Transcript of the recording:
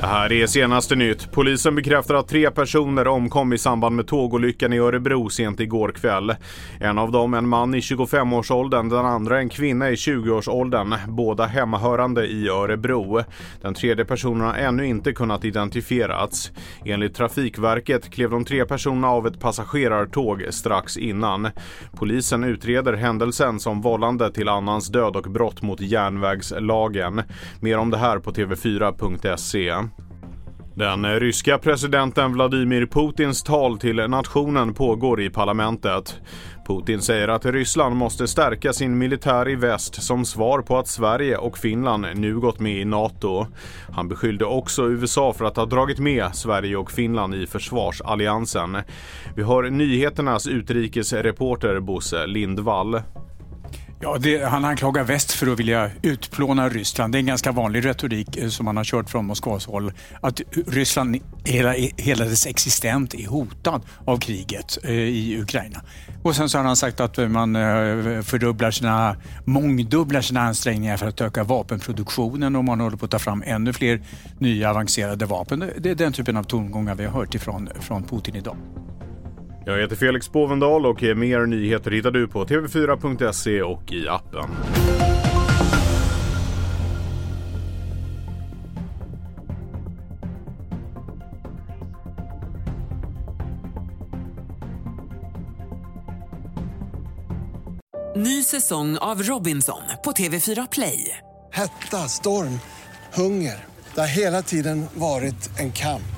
Det här är senaste nytt. Polisen bekräftar att tre personer omkom i samband med tågolyckan i Örebro sent igår kväll. En av dem en man i 25-årsåldern, den andra en kvinna i 20-årsåldern, båda hemmahörande i Örebro. Den tredje personen har ännu inte kunnat identifierats. Enligt Trafikverket klev de tre personerna av ett passagerartåg strax innan. Polisen utreder händelsen som vållande till annans död och brott mot järnvägslagen. Mer om det här på tv4.se. Den ryska presidenten Vladimir Putins tal till nationen pågår i parlamentet. Putin säger att Ryssland måste stärka sin militär i väst som svar på att Sverige och Finland nu gått med i NATO. Han beskyllde också USA för att ha dragit med Sverige och Finland i försvarsalliansen. Vi har nyheternas utrikesreporter Bosse Lindvall. Ja, det, han anklagar väst för att vilja utplåna Ryssland. Det är en ganska vanlig retorik eh, som man har kört från Moskvas håll. Att Ryssland, hela, hela dess existens är hotad av kriget eh, i Ukraina. Och sen så har han sagt att eh, man eh, fördubblar sina, mångdubblar sina ansträngningar för att öka vapenproduktionen och man håller på att ta fram ännu fler nya avancerade vapen. Det är den typen av tongångar vi har hört ifrån från Putin idag. Jag heter Felix Bovendal och mer nyheter hittar du på tv4.se och i appen. Ny säsong av Robinson på TV4 Play. Hetta, storm, hunger. Det har hela tiden varit en kamp.